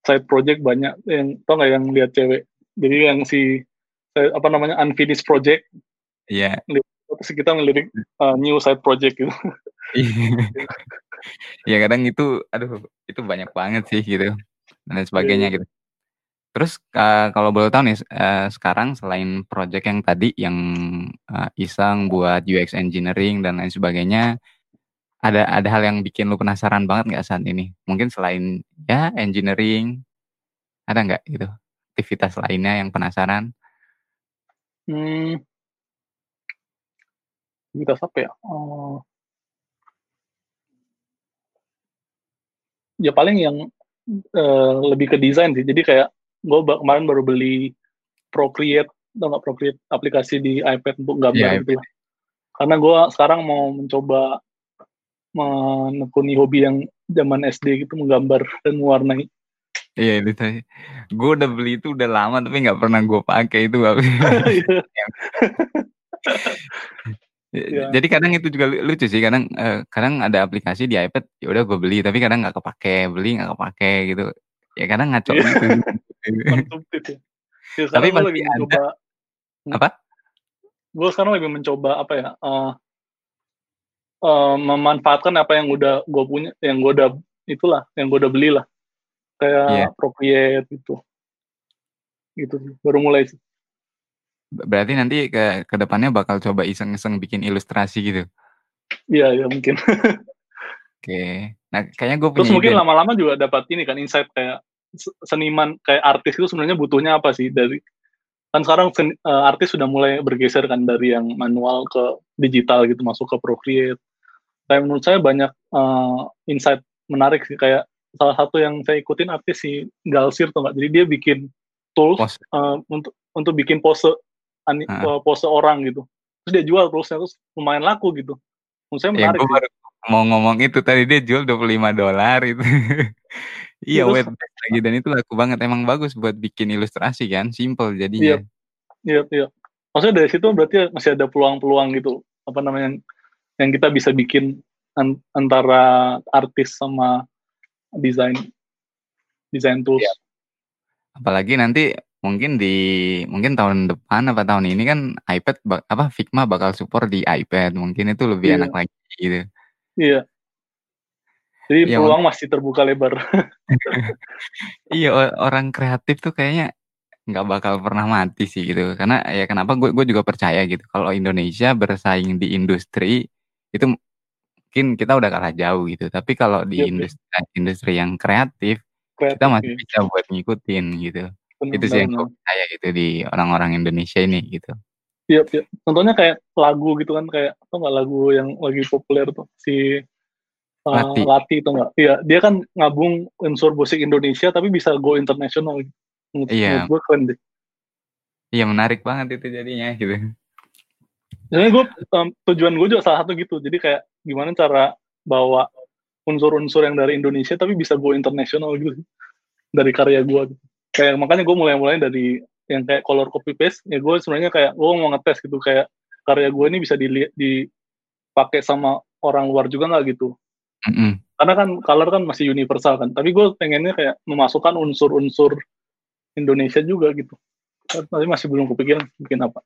side project banyak yang tau nggak yang lihat cewek jadi yang si apa namanya unfinished project
Iya.
Terus kita ngelirik uh, new side project gitu
ya kadang itu aduh itu banyak banget sih gitu dan sebagainya
iya.
gitu. Terus uh, kalau boleh tahu nih uh, sekarang selain project yang tadi yang uh, iseng buat UX engineering dan lain sebagainya ada ada hal yang bikin lu penasaran banget nggak saat ini? Mungkin selain ya engineering ada nggak gitu aktivitas lainnya yang penasaran?
hmm, aktivitas apa ya? Oh, ya paling yang eh, lebih ke desain sih. Jadi kayak gue kemarin baru beli Procreate. Atau nggak Procreate? Aplikasi di iPad untuk gambar
Iya,
gitu. lah. karena gue sekarang mau mencoba menekuni hobi yang zaman SD gitu menggambar dan mewarnai.
Iya itu tadi. Gue udah beli itu udah lama tapi nggak pernah gue pakai itu. *laughs* *laughs*
Iya.
Jadi kadang itu juga lu- lucu sih. Kadang eh, kadang ada aplikasi di iPad ya udah gue beli tapi kadang nggak kepake beli nggak kepake gitu. Ya kadang ngaco
Iya.
gitu.
konsumtif ya. *laughs* Ya,
Tapi
gue lagi
ada.
mencoba
Apa?
gue sekarang lagi mencoba apa ya eh, eh, memanfaatkan apa yang udah gue punya yang gue udah itulah yang gue udah beli lah kayak
Iya.
Procreate gitu gitu sih. baru mulai sih
Berarti nanti ke ke depannya bakal coba iseng-iseng bikin ilustrasi gitu.
iya ya mungkin
Oke. Nah kayaknya gue
terus
punya
mungkin
ide.
lama-lama juga dapat ini kan insight kayak se- seniman kayak artis itu sebenarnya butuhnya apa sih dari kan sekarang sen- eh, artis sudah mulai bergeser kan dari yang manual ke digital gitu masuk ke Procreate kayak menurut saya banyak eh, insight menarik sih kayak salah satu yang saya ikutin artis si Galsir tuh nggak jadi dia bikin tools
Pose.
eh, untuk untuk bikin pose ani- eh, pose orang gitu terus dia jual toolsnya terus lumayan laku gitu menurut saya
Ya
menarik sih.
baru mau ngomong itu tadi dia jual 25 dolar itu. *laughs* iya,
Terus-
web lagi dan itu laku banget. Emang bagus buat bikin ilustrasi kan, simple jadinya.
Iya, iya. Maksudnya dari situ berarti masih ada peluang-peluang gitu, apa namanya yang, yang kita bisa bikin an- antara artis sama desain desain tools.
Iya. Apalagi nanti mungkin di mungkin tahun depan apa tahun ini kan iPad bak- apa Figma bakal support di iPad. Mungkin itu lebih
Iya.
enak lagi gitu.
Iya. Jadi
Iya,
peluang masih terbuka lebar. *laughs*
Iya, orang kreatif tuh kayaknya nggak bakal pernah mati sih gitu. Karena ya kenapa gue gue juga percaya gitu. Kalau Indonesia bersaing di industri itu mungkin kita udah kalah jauh gitu. Tapi kalau di
Iya, iya.
industri industri yang kreatif
Kreatif,
kita masih
iya.
bisa buat ngikutin gitu.
Benar,
Itu sih yang gue percaya gitu di orang-orang Indonesia ini gitu.
Iya, iya. Contohnya kayak lagu gitu kan kayak atau nggak lagu yang lagi populer tuh si uh,
Lati.
Lati itu nggak? Iya, dia kan ngabung unsur musik Indonesia tapi bisa go internasional. Gitu. Menurut,
Iya.
menurut gue keren deh.
Iya menarik banget itu jadinya gitu.
Jadi gue um, tujuan gue juga salah satu gitu. Jadi kayak gimana cara bawa unsur-unsur yang dari Indonesia tapi bisa go internasional gitu dari karya gue. Gitu. Kayak makanya gue mulai-mulai dari yang kayak color copy paste. Ya gue sebenarnya kayak gue mau ngetes gitu kayak karya gue ini bisa dilihat dipakai sama orang luar juga nggak gitu.
Mm-mm.
Karena kan color kan masih universal kan. Tapi gue pengennya kayak memasukkan unsur-unsur Indonesia juga gitu. Tapi masih belum kepikiran bikin apa.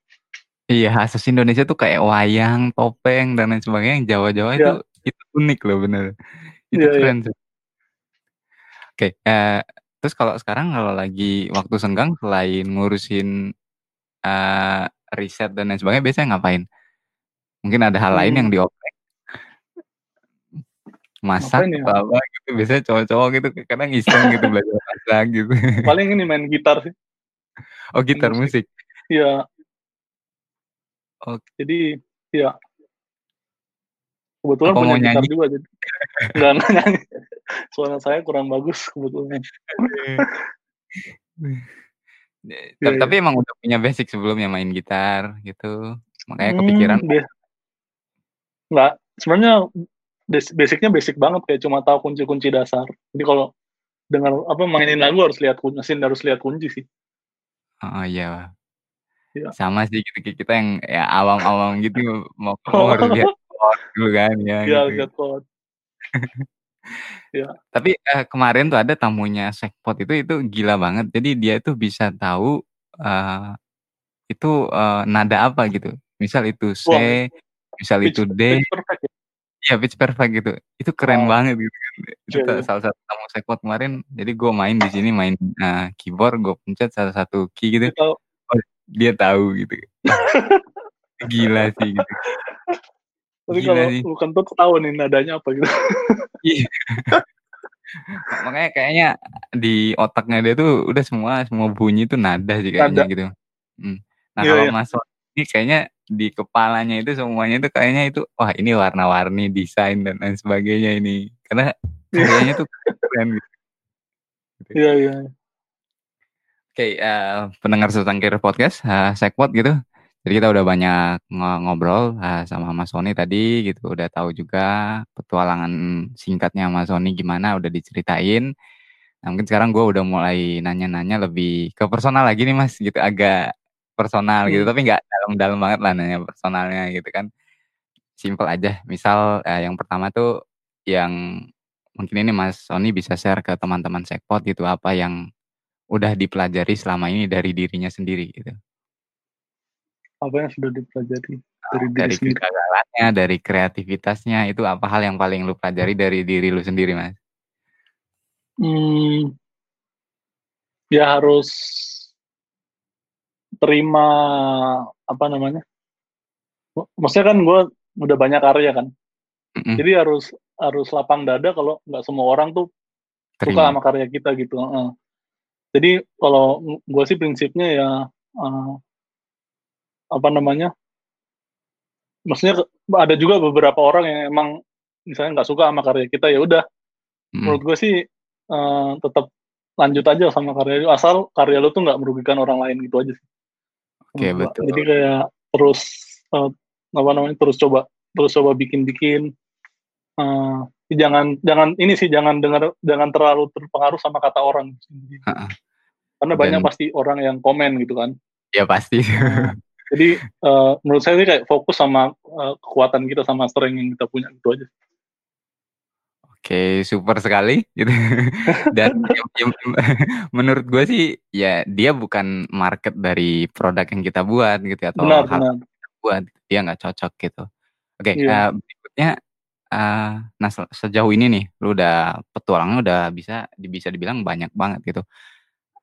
Iya khas Indonesia tuh kayak wayang, topeng dan lain sebagainya. Yang Jawa-Jawa itu
Iya.
itu unik loh bener. Itu
Iya, iya.
keren sih. Oke, eh, terus kalau sekarang kalau lagi waktu senggang selain ngurusin eh, riset dan lain sebagainya, biasanya ngapain? Mungkin ada hal lain
Hmm.
yang dioprek? Masak
Ngapain ya?
atau apa gitu. Biasanya cowok-cowok gitu kadang iseng gitu *laughs* belajar masak gitu.
Paling ini main gitar sih.
Oh gitar musik.
Iya.
Oke.
Jadi ya kebetulan
Apa
punya
mau
gitar
nyanyi?
juga jadi nggak nyanyi. Suara saya kurang bagus kebetulan. Iya,
Tapi emang udah punya basic sebelumnya main gitar gitu. Makanya
Hmm,
kepikiran
be- nggak sebenarnya bas- basicnya basic banget kayak cuma tahu kunci-kunci dasar. Jadi kalau dengar apa mainin lagu harus lihat kunci, mesin harus lihat kunci sih.
Oh iya.
Iya.
Sama sih gitu kita yang ya awam-awam gitu mau mau harus lihat chord dulu kan ya
Iya
gitu.
lihat chord. *laughs* Iya.
Tapi, eee, kemarin tuh ada tamunya Sekpot itu itu gila banget. Jadi dia itu bisa tahu, eee, itu, eee, nada apa gitu. Misal itu C,
Wah.
misal
Pitch
itu D.
pitch perfect ya?
Iya pitch perfect gitu. Itu keren
Wow.
banget gitu kan. Itu
Iya
ta
iya.
salah satu tamu Sekpot kemarin. Jadi gue main di sini main, eee, keyboard, gue pencet salah satu key gitu.
Dia tahu.
Oh dia tahu gitu. *laughs* Gila sih gitu.
Tapi
Gila
kalau
sih.
lu kentut ketahuan nih nadanya apa gitu. *laughs*
Iya. Makanya kayaknya di otaknya dia tuh udah semua semua bunyi itu nada sih kayaknya
Nada.
gitu. Mhm. Nah
Iya
kalau
iya.
Mas Sony ini kayaknya di kepalanya itu semuanya itu kayaknya itu, wah ini warna-warni, desain dan lain sebagainya ini. Karena
Iya.
karyanya tuh keren gitu. *laughs*
Iya iya.
Oke, eee, pendengar secangkir podcast, eee, Sekpot gitu. Jadi kita udah banyak ngo ngobrol, eee, sama Mas Sony tadi gitu. Udah tahu juga petualangan singkatnya Mas Sony gimana, udah diceritain. Nah mungkin sekarang gue udah mulai nanya-nanya lebih ke personal lagi nih Mas gitu, agak personal gitu.
Mmm.
Tapi nggak dalam-dalam banget lah nanya personalnya gitu kan. Simpel aja. Misal, eee, yang pertama tuh yang mungkin ini Mas Sony bisa share ke teman-teman Sekpot gitu, apa yang udah dipelajari selama ini dari dirinya sendiri gitu.
Apa yang sudah dipelajari dari diri
dari
sendiri?
kegagalannya, dari kreativitasnya, itu apa hal yang paling lu pelajari dari diri lu sendiri, Mas?
Mmm. Ya harus terima, apa namanya, maksudnya kan gue udah banyak karya kan.
Mhm.
Jadi harus harus lapang dada kalau nggak semua orang tuh suka
Terima.
sama karya kita gitu, heeh. Jadi kalau gue sih prinsipnya ya, eee apa namanya maksudnya ada juga beberapa orang yang emang misalnya nggak suka sama karya kita, ya udah menurut
Mhm.
gue sih, eee, tetap lanjut aja sama karya lu, asal karya lu tuh nggak merugikan orang lain, gitu aja sih.
Oke,
Menurut gua.
betul.
Jadi kayak terus, eee, apa namanya, terus coba terus coba bikin-bikin, eee, jangan jangan ini sih, jangan denger jangan terlalu terpengaruh sama kata orang sih.
Heeh.
Karena banyak
Dan
pasti orang yang komen gitu kan.
Ya pasti.
Jadi, eee, menurut saya sih kayak fokus sama, eee, kekuatan kita sama strength yang kita punya, gitu aja.
Oke, super sekali *laughs* gitu. Dan menurut gue sih, ya dia bukan market dari produk yang kita buat gitu ya, atau
Benar
hal
benar.
yang kita buat, dia nggak cocok gitu. Oke,
Iya.
eee, berikutnya, eee, nah se sejauh ini nih, lu udah petualangannya udah bisa bisa dibilang banyak banget gitu.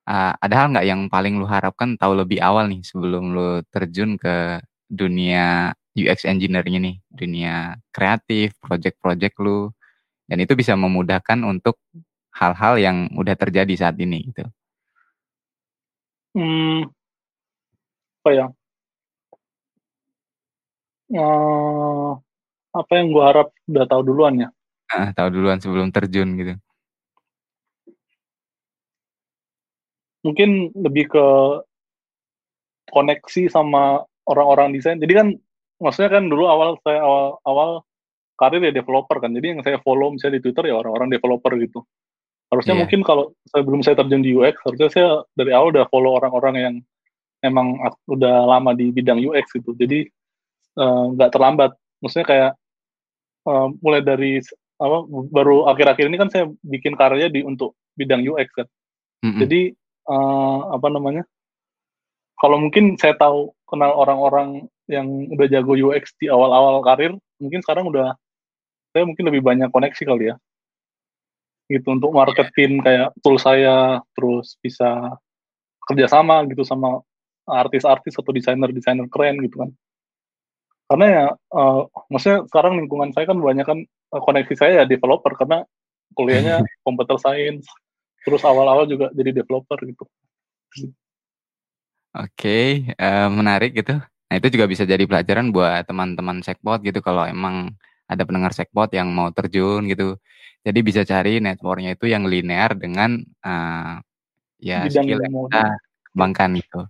Eee, ada hal nggak yang paling lu harapkan tahu lebih awal nih sebelum lu terjun ke dunia UX engineering ini, dunia kreatif, project-project lu, dan itu bisa memudahkan untuk hal-hal yang udah terjadi saat ini gitu?
Mmm. Apa ya? Eee, apa yang gue harap udah tahu duluan ya?
Heeh, tahu duluan sebelum terjun gitu.
Mungkin lebih ke koneksi sama orang-orang desain. Jadi kan maksudnya kan dulu awal saya awal awal karir ya developer kan. Jadi yang saya follow misalnya di Twitter ya orang-orang developer gitu. Harusnya
Iya.
mungkin kalau sebelum saya terjun di UX, harusnya saya dari awal udah follow orang-orang yang emang udah lama di bidang UX gitu. Jadi, eee, nggak terlambat. Maksudnya kayak, eee, mulai dari apa, baru akhir-akhir ini kan saya bikin karya di untuk bidang UX kan.
Mhm.
Jadi, eee, apa namanya, kalau mungkin saya tahu kenal orang-orang yang udah jago UX di awal-awal karir, mungkin sekarang udah saya mungkin lebih banyak koneksi kali ya. Gitu, untuk
Iya.
marketin kayak tool saya, terus bisa kerjasama gitu sama artis-artis atau desainer-desainer keren gitu kan. Karena ya, eee, maksudnya sekarang lingkungan saya kan kebanyakan, eee, koneksi saya ya developer karena kuliahnya *laughs* computer science, terus awal-awal juga jadi developer gitu.
Oke, eee, menarik gitu. Nah itu juga bisa jadi pelajaran buat teman-teman Sekpot gitu kalau emang ada pendengar Sekpot yang mau terjun gitu. Jadi bisa cari network-nya itu yang linear dengan, eee, ya
Bidang
skill
yang
kita kembangkan gitu.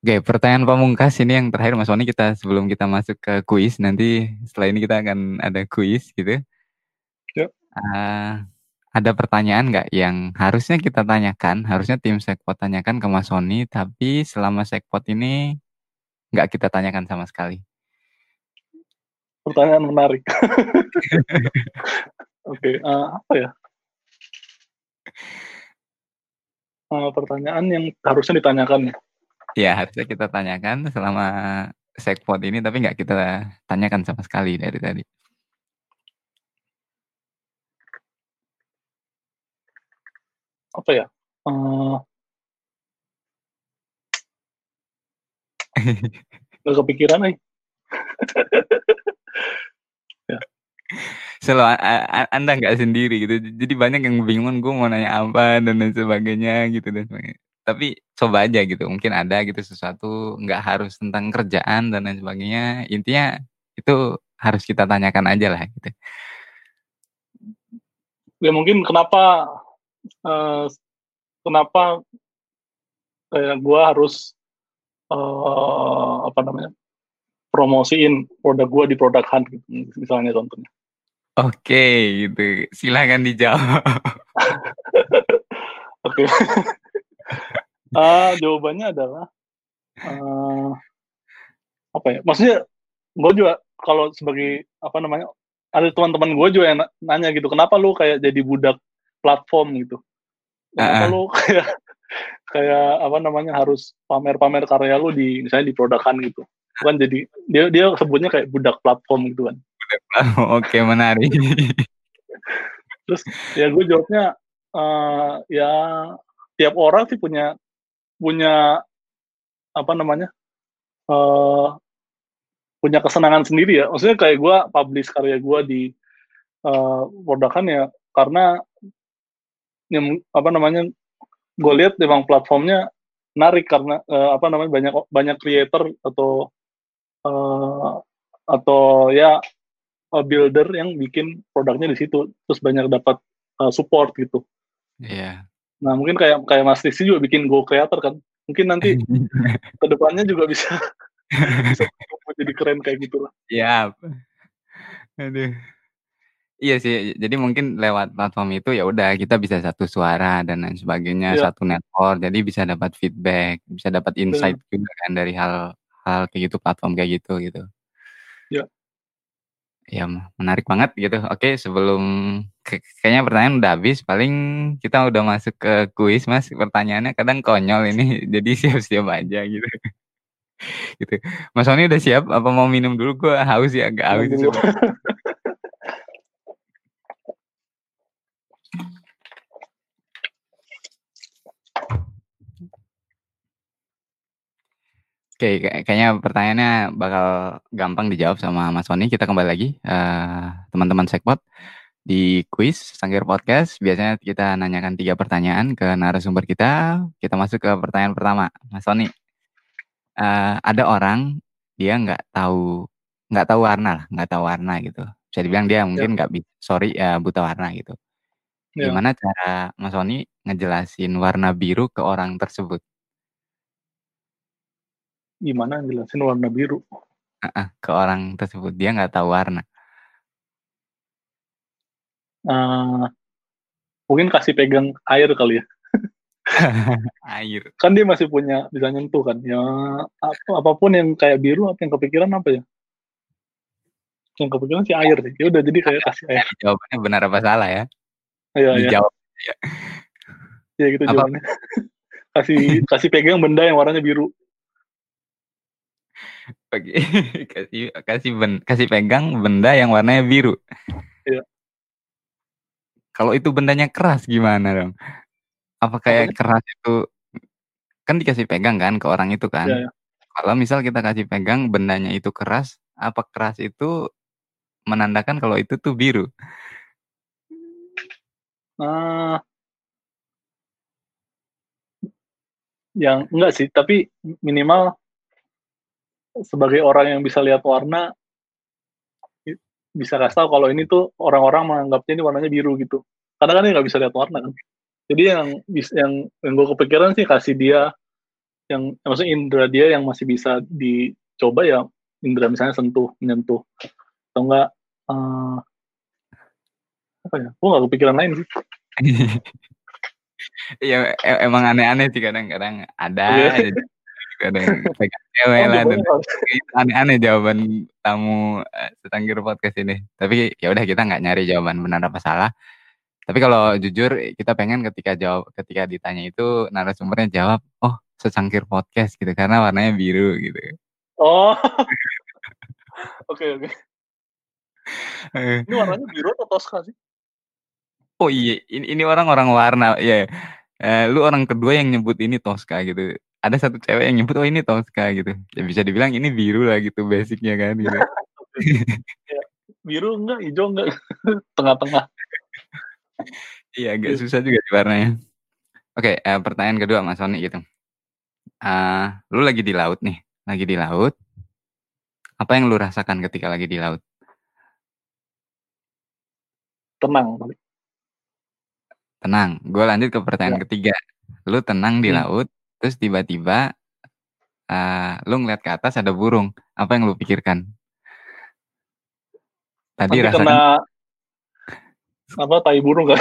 Oke, pertanyaan pamungkas ini yang terakhir Mas Sony kita sebelum kita masuk ke kuis, nanti setelah ini kita akan ada kuis gitu.
Ya.
Eee, ada pertanyaan nggak yang harusnya kita tanyakan, harusnya tim Sekpot tanyakan ke Mas Sony, tapi selama Sekpot ini nggak kita tanyakan sama sekali?
Pertanyaan menarik. *laughs* Oke, uh, apa ya? Uh, pertanyaan yang harusnya ditanyakan ya?
Ya, harusnya kita tanyakan selama segpod ini, tapi nggak kita tanyakan sama sekali dari tadi.
Apa ya? *laughs* Uh, Gak kepikiran nih. *laughs*
ya. Selalu Anda nggak sendiri gitu. Jadi banyak yang bingung gue mau nanya apa dan lain sebagainya gitu dan sebagainya. Tapi coba aja gitu. Mungkin ada gitu sesuatu nggak harus tentang kerjaan dan lain sebagainya. Intinya itu harus kita tanyakan aja lah gitu.
Ya mungkin kenapa uh, kenapa kayak gue harus uh, apa namanya promosiin produk gue di produk hunt gitu misalnya contohnya.
Oke gitu, silahkan dijawab. *laughs*
Oke. uh, jawabannya adalah uh, apa ya? Maksudnya gue juga kalau sebagai apa namanya ada teman-teman gue juga yang nanya gitu, kenapa lu kayak jadi budak platform gitu? Uh -uh. lu kayak kayak apa namanya harus pamer-pamer karya lu di misalnya di produkan gitu kan jadi dia dia sebutnya kayak budak platform gitu kan *laughs*
oke menarik *laughs*
terus ya gue jawabnya uh, ya tiap orang sih punya punya apa namanya uh, punya kesenangan sendiri ya maksudnya kayak gue publish karya gue di uh, produkan ya karena yang apa namanya gue lihat memang platformnya menarik karena uh, apa namanya banyak banyak creator atau uh, atau ya uh, builder yang bikin produknya di situ terus banyak dapat uh, support gitu.
Iya. Yeah.
Nah mungkin kayak kayak Mas Riksi juga bikin Go Creator kan. Mungkin nanti *laughs* ke depannya juga bisa *laughs* bisa jadi keren kayak gitu lah.
Iya. Yeah. Aduh. Iya sih, jadi mungkin lewat platform itu ya udah kita bisa satu suara dan lain sebagainya, yeah. satu network, jadi bisa dapat feedback, bisa dapat insight yeah. juga kan dari hal-hal kayak gitu, platform kayak gitu gitu.
Iya.
Ya menarik banget gitu. Oke, sebelum kayaknya pertanyaan udah habis, paling kita udah masuk ke kuis Mas. Pertanyaannya kadang konyol ini, *laughs* jadi siap-siap aja gitu. *laughs* gitu. Mas Sony udah siap? Apa mau minum dulu? Gue haus ya, agak haus. *laughs* Oke, kayaknya pertanyaannya bakal gampang dijawab sama Mas Sony. Kita kembali lagi, uh, teman-teman Sekpot. Di quiz Sangkir Podcast, biasanya kita nanyakan tiga pertanyaan ke narasumber kita. Kita masuk ke pertanyaan pertama. Mas Sony, uh, ada orang, dia nggak tahu nggak tahu warna lah, nggak tahu warna gitu. Bisa dibilang dia mungkin ya. nggak bisa, sorry, uh, buta warna gitu. Ya. Gimana cara Mas Sony ngejelasin warna biru ke orang tersebut?
Gimana jelasin warna biru?
Uh, ke orang tersebut. Dia nggak tahu warna.
Uh, mungkin kasih pegang air kali ya. *laughs*
Air.
Kan dia masih punya bisa nyentuh kan. Ya apa apa pun yang kayak biru apa yang kepikiran apa ya? Yang kepikiran sih air sih ya udah jadi kayak kasih air. *laughs*
Jawabannya benar apa salah ya?
Iya iya. Ya. ya gitu apa? jawabannya. *laughs* Kasih kasih pegang benda yang warnanya biru
Oke, *laughs* kasih kasih ben, kasih pegang benda yang warnanya biru.
Iya.
Kalau itu bendanya keras gimana dong? Apa kayak keras itu kan dikasih pegang kan ke orang itu kan?
Iya, iya.
Kalau misal kita kasih pegang bendanya itu keras, apa keras itu menandakan kalau itu tuh biru?
Uh, yang enggak sih, tapi minimal sebagai orang yang bisa lihat warna bisa kasih tahu kalau ini tuh orang-orang menganggapnya ini warnanya biru gitu. Karena kan dia nggak bisa lihat warna kan. Jadi yang yang yang gue kepikiran sih kasih dia yang maksudnya indera dia yang masih bisa dicoba ya indera misalnya sentuh menyentuh. Atau enggak uh, apa ya? Gue nggak kepikiran lain sih. *laughs*
Iya emang aneh-aneh sih kadang-kadang ada ada yang pegang cewek
Oh,
lah dan aneh-aneh jawaban tamu eh, secangkir podcast ini. Tapi ya udah kita nggak nyari jawaban benar apa salah. Tapi kalau jujur kita pengen ketika jawab ketika ditanya itu narasumbernya jawab, oh secangkir podcast gitu karena warnanya biru gitu.
Oh. *laughs* Oke, oke.
Eh,
Ini warnanya biru atau Tosca sih?
Oh iya, ini, ini orang-orang warna, ya. Eh, lu orang kedua yang nyebut ini Tosca gitu. Ada satu cewek yang nyebut oh ini Tosca gitu. Ya bisa dibilang ini biru lah gitu basicnya kan gitu. *laughs*
Ya, biru enggak, hijau enggak, *laughs* tengah-tengah.
Iya agak susah juga di warnanya. Oke, eh, pertanyaan kedua Mas Sony gitu. Eh, lu lagi di laut nih, lagi di laut. Apa yang lu rasakan ketika lagi di laut?
Tenang.
Tenang. Gue lanjut ke pertanyaan ketiga. Lu tenang di
Hmm.
laut, terus tiba-tiba eh, lu ngeliat ke atas ada burung. Apa yang lu pikirkan? Tadi
Nanti
rasakan
kena apa tai burung kan?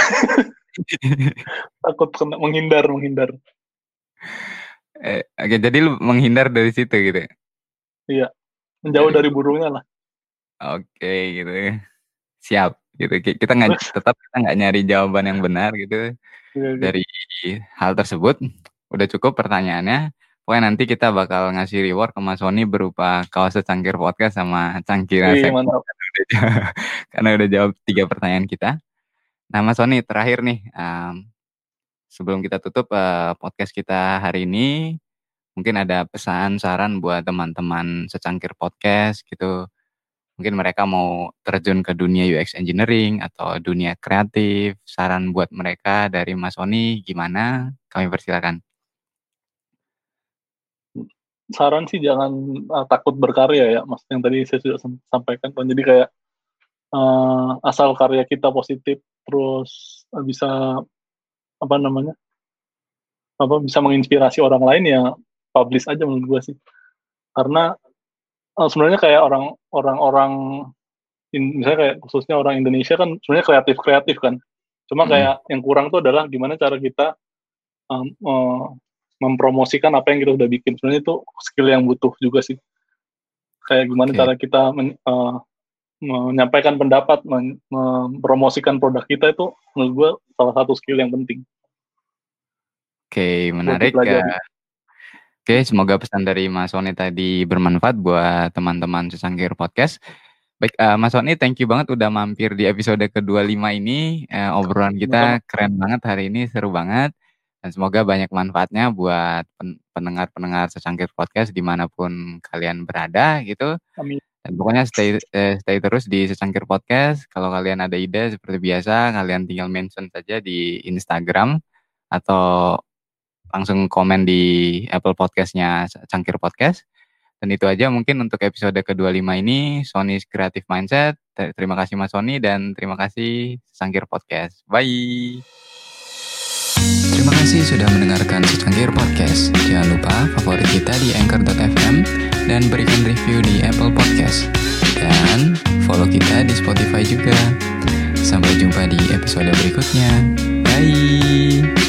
*laughs* Takut kena menghindar, menghindar.
Eh, oke, jadi lu menghindar dari situ gitu.
Menjauh
Dari-
dari burungnya lah.
Oke, gitu. Siap, gitu. Ki- Kita nggak tetap kita nggak nyari jawaban yang benar gitu
Iya, iya.
dari hal tersebut. Udah cukup pertanyaannya. Pokoknya nanti kita bakal ngasih reward ke Mas Sony berupa kaos secangkir podcast sama cangkir
Wih, mantap. *laughs*
karena udah jawab tiga pertanyaan kita. Nah, Mas Sony terakhir nih, em, sebelum kita tutup eh, podcast kita hari ini, mungkin ada pesan saran buat teman-teman secangkir podcast gitu. Mungkin mereka mau terjun ke dunia UX engineering atau dunia kreatif. Saran buat mereka dari Mas Sony gimana? Kami persilakan.
Saran sih jangan uh, takut berkarya ya, mas. Yang tadi saya sudah sam- sampaikan. kan. Jadi kayak uh, asal karya kita positif, terus uh, bisa apa namanya, apa bisa menginspirasi orang lain ya publish aja menurut gue sih. Karena uh, sebenarnya kayak orang orang-orang in- misalnya kayak khususnya orang Indonesia kan sebenarnya kreatif kreatif kan. Cuma
Mm.
kayak yang kurang tuh adalah gimana cara kita um, uh, mempromosikan apa yang kita udah bikin. Sebenarnya itu skill yang butuh juga sih. Kayak gimana
Oke.
cara kita men- uh, menyampaikan pendapat, men- mempromosikan produk kita itu menurut gue salah satu skill yang penting.
Oke, menarik.
dipelajari.
ya. Oke, semoga pesan dari Mas Sony tadi bermanfaat buat teman-teman secangkir podcast. Baik, eh, Mas Sony, thank you banget udah mampir di episode ke-25 ini. Eh, obrolan kita keren banget hari ini, seru banget. Dan semoga banyak manfaatnya buat pen- pendengar-pendengar secangkir podcast di mana pun kalian berada gitu.
Amin.
Dan pokoknya stay eh, stay terus di secangkir podcast. Kalau kalian ada ide seperti biasa, kalian tinggal mention saja di Instagram atau langsung komen di Apple Podcastnya Cangkir Podcast. Dan itu aja mungkin untuk episode ke-25 ini, Sony's Creative Mindset. Ter- Terima kasih Mas Sony dan terima kasih Cangkir Podcast. Bye! Terima kasih sudah mendengarkan Secangkir Podcast. Jangan lupa favorit kita di Anchor.fm dan berikan review di Apple Podcast. Dan follow kita di Spotify juga. Sampai jumpa di episode berikutnya. Bye!